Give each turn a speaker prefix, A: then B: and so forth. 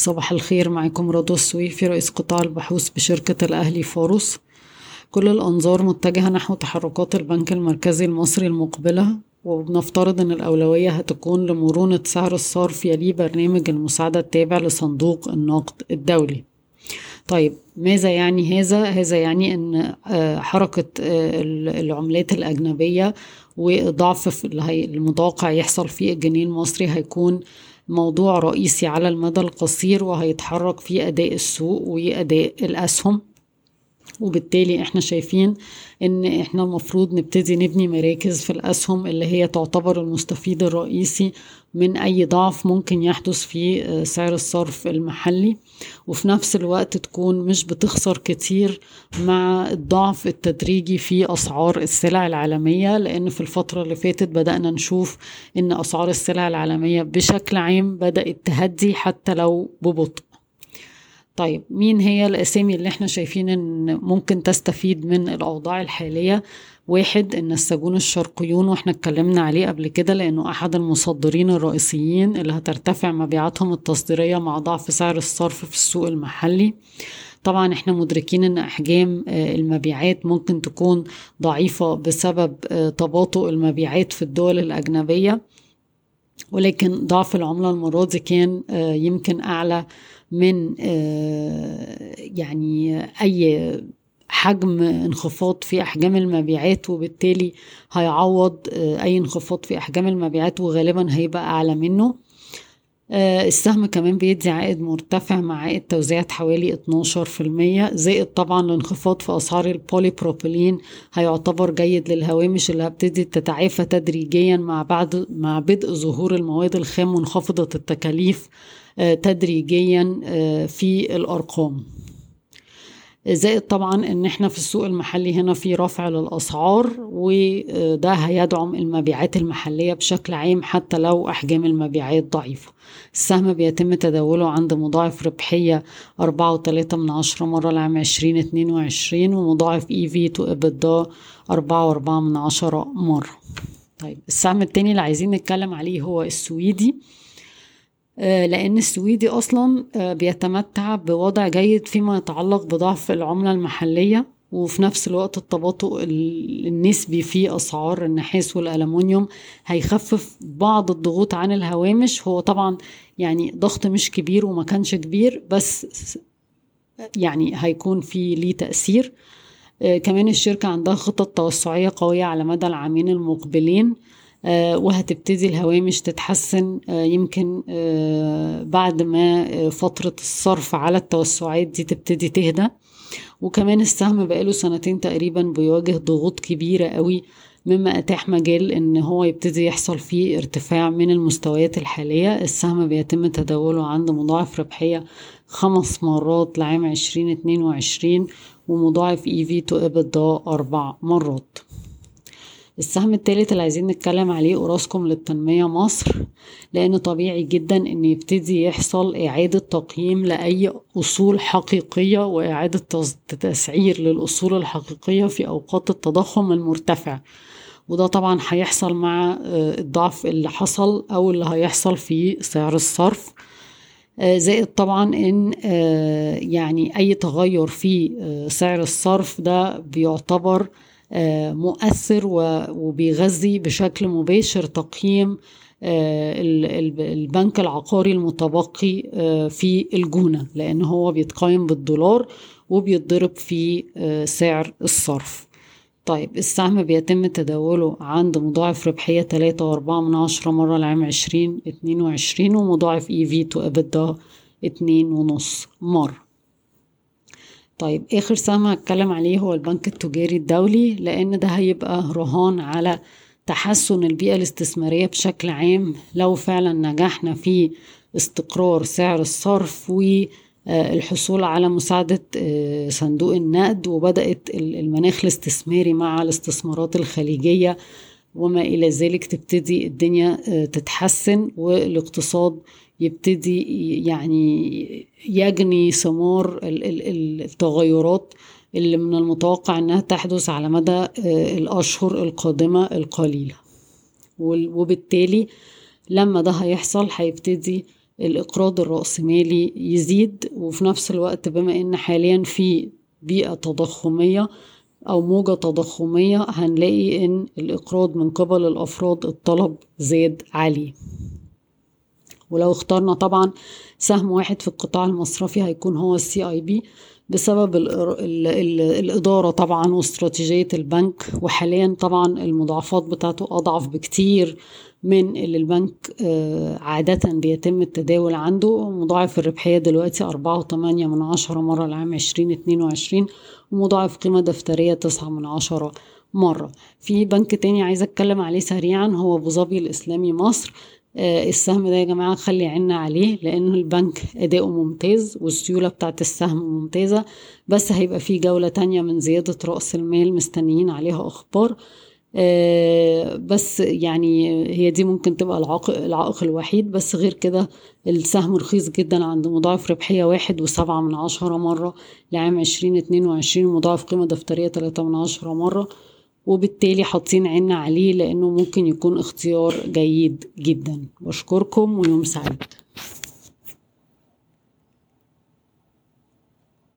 A: صباح الخير معكم رضوى السويفي رئيس قطاع البحوث بشركة الأهلي فاروس كل الأنظار متجهة نحو تحركات البنك المركزي المصري المقبلة وبنفترض أن الأولوية هتكون لمرونة سعر الصرف يليها برنامج المساعدة التابع لصندوق النقد الدولي طيب ماذا يعني هذا؟ هذا يعني أن حركة العملات الأجنبية وضعف المتوقع يحصل في الجنيه المصري هيكون موضوع رئيسي على المدى القصير وهيتحرك في أداء السوق وأداء الأسهم. وبالتالي إحنا شايفين إن إحنا المفروض نبتدي نبني مراكز في الأسهم اللي هي تعتبر المستفيد الرئيسي من أي ضعف ممكن يحدث في سعر الصرف المحلي. وفي نفس الوقت تكون مش بتخسر كتير مع الضعف التدريجي في أسعار السلع العالمية لأن في الفترة اللي فاتت بدأنا نشوف إن أسعار السلع العالمية بشكل عام بدأت تهدي حتى لو ببطء. طيب مين هي الأسامي اللي إحنا شايفين إن ممكن تستفيد من الأوضاع الحالية؟ واحد النساجون الشرقيون وإحنا اتكلمنا عليه قبل كده لأنه أحد المصدرين الرئيسيين اللي هترتفع مبيعاتهم التصديرية مع ضعف سعر الصرف في السوق المحلي. طبعا إحنا مدركين إن أحجام المبيعات ممكن تكون ضعيفة بسبب تباطؤ المبيعات في الدول الأجنبية ولكن ضعف العملة المرة دي كان يمكن أعلى من يعني أي حجم انخفاض في أحجام المبيعات وبالتالي هيعوض أي انخفاض في أحجام المبيعات وغالبا هيبقى أعلى منه. السهم كمان بيدي عائد مرتفع مع عائد توزيعات حوالي 12% زائد طبعا الانخفاض في أسعار البولي بروبيلين هيعتبر جيد للهوامش اللي هبتدي تتعافى تدريجيا مع بعد مع بدء ظهور المواد الخام منخفضة التكاليف تدريجيا في الأرقام. زائد طبعا إن إحنا في السوق المحلي هنا في رفع للأسعار وده هيدعم المبيعات المحلية بشكل عام حتى لو أحجام المبيعات ضعيفة. السهم بيتم تداوله عند مضاعف ربحية أربعة وتلاتة من عشرة مرة لعام عشرين اتنين وعشرين ومضاعف اي في تو ابدا أربعة وأربعة من عشرة مرة. طيب السهم التاني اللي عايزين نتكلم عليه هو السويدي. لأن السويدي أصلا بيتمتع بوضع جيد فيما يتعلق بضعف العملة المحلية وفي نفس الوقت التباطؤ النسبي في أسعار النحاس والألمنيوم هيخفف بعض الضغوط عن الهوامش. هو طبعا يعني ضغط مش كبير وما كانش كبير بس يعني هيكون في ليه تأثير. كمان الشركة عندها خطط توسعية قوية على مدى العامين المقبلين. وهتبتدي الهوامش تتحسن يمكن بعد ما فترة الصرف على التوسعات دي تبتدي تهدى. وكمان السهم بقاله سنتين تقريبا بيواجه ضغوط كبيرة قوي مما أتاح مجال إن هو يبتدي يحصل فيه ارتفاع من المستويات الحالية. السهم بيتم تداوله عند مضاعف ربحية خمس مرات لعام عشرين اتنين وعشرين ومضاعف EV to EBITDA أربع مرات. السهم الثالث اللي عايزين نتكلم عليه أوراسكوم للتنمية مصر لأن طبيعي جدا إن يبتدي يحصل إعادة تقييم لأي أصول حقيقية وإعادة تسعير للأصول الحقيقية في أوقات التضخم المرتفع. وده طبعا هيحصل مع الضعف اللي حصل أو اللي هيحصل في سعر الصرف. زائد طبعا إن يعني أي تغير في سعر الصرف ده بيعتبر مؤثر وبيغذي بشكل مباشر تقييم البنك العقاري المتبقي في الجونة لأن هو بيتقيم بالدولار وبيتضرب في سعر الصرف. طيب السهم بيتم تداوله عند مضاعف ربحية تلاتة وأربعة من عشرة مرة لعام عشرين اتنين وعشرين ومضاعف إي في تو ابدا اتنين ونص مرة. طيب آخر سهم هتكلم عليه هو البنك التجاري الدولي لأن ده هيبقى رهان على تحسن البيئة الاستثمارية بشكل عام لو فعلا نجحنا في استقرار سعر الصرف والحصول على مساعدة صندوق النقد وبدأت المناخ الاستثماري مع الاستثمارات الخليجية وما إلى ذلك تبتدي الدنيا تتحسن والاقتصاد يبتدي يعني يجني ثمار التغيرات اللي من المتوقع إنها تحدث على مدى الأشهر القادمة القليلة. وبالتالي لما ده هيحصل هيبتدي الإقراض الرأسمالي يزيد وفي نفس الوقت بما إن حاليا في بيئة تضخمية أو موجة تضخمية هنلاقي إن الإقراض من قبل الأفراد الطلب زاد عليه ولو اخترنا طبعا سهم واحد في القطاع المصرفي هيكون هو السي اي بي بسبب ال ال ال الإدارة طبعا واستراتيجية البنك وحاليا طبعا المضاعفات بتاعته أضعف بكتير من اللي البنك عادة بيتم التداول عنده. مضاعف الربحية دلوقتي أربعة وثمانية من عشرة مرة لعام عشرين اتنين وعشرين ومضاعف قيمة دفترية تسعة من عشرة مرة. في بنك تاني عايزة أتكلم عليه سريعا هو أبو ظبي الإسلامي مصر. آه السهم ده يا جماعة خلي عنا عليه لأن البنك أداؤه ممتاز والسيولة بتاعت السهم ممتازة بس هيبقى فيه جولة تانية من زيادة رأس المال مستنيين عليها أخبار. آه بس يعني هي دي ممكن تبقى العائق, العائق الوحيد. بس غير كده السهم رخيص جدا عند مضاعف ربحية واحد وسبعة من عشرة مرة لعام عشرين اتنين وعشرين مضاعف قيمة دفترية تلاتة من عشرة مرة. وبالتالي حاطين عنا عليه لأنه ممكن يكون اختيار جيد جدا. بشكركم ويوم سعيد.